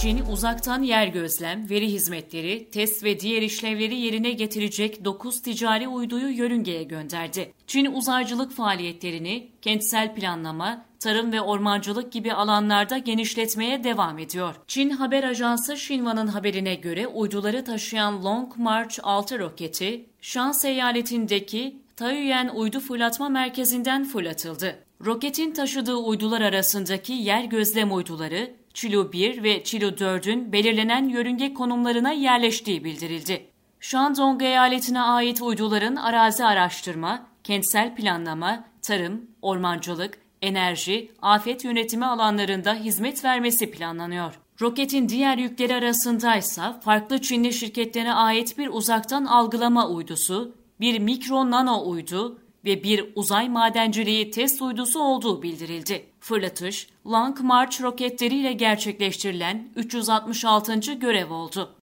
Çin uzaktan yer gözlem, veri hizmetleri, test ve diğer işlevleri yerine getirecek 9 ticari uyduyu yörüngeye gönderdi. Çin uzaycılık faaliyetlerini kentsel planlama, tarım ve ormancılık gibi alanlarda genişletmeye devam ediyor. Çin haber ajansı Xinhua'nın haberine göre uyduları taşıyan Long March 6 roketi, Şans eyaletindeki Taiyuan uydu fırlatma merkezinden fırlatıldı. Roketin taşıdığı uydular arasındaki yer gözlem uyduları Çilu 1 ve Çilu 4'ün belirlenen yörünge konumlarına yerleştiği bildirildi. Shandong eyaletine ait uyduların arazi araştırma, kentsel planlama, tarım, ormancılık, enerji, afet yönetimi alanlarında hizmet vermesi planlanıyor. Roketin diğer yükleri arasındaysa farklı Çinli şirketlere ait bir uzaktan algılama uydusu, bir mikro nano uydu ve bir uzay madenciliği test uydusu olduğu bildirildi. Fırlatış, Long March roketleriyle gerçekleştirilen 366. görev oldu.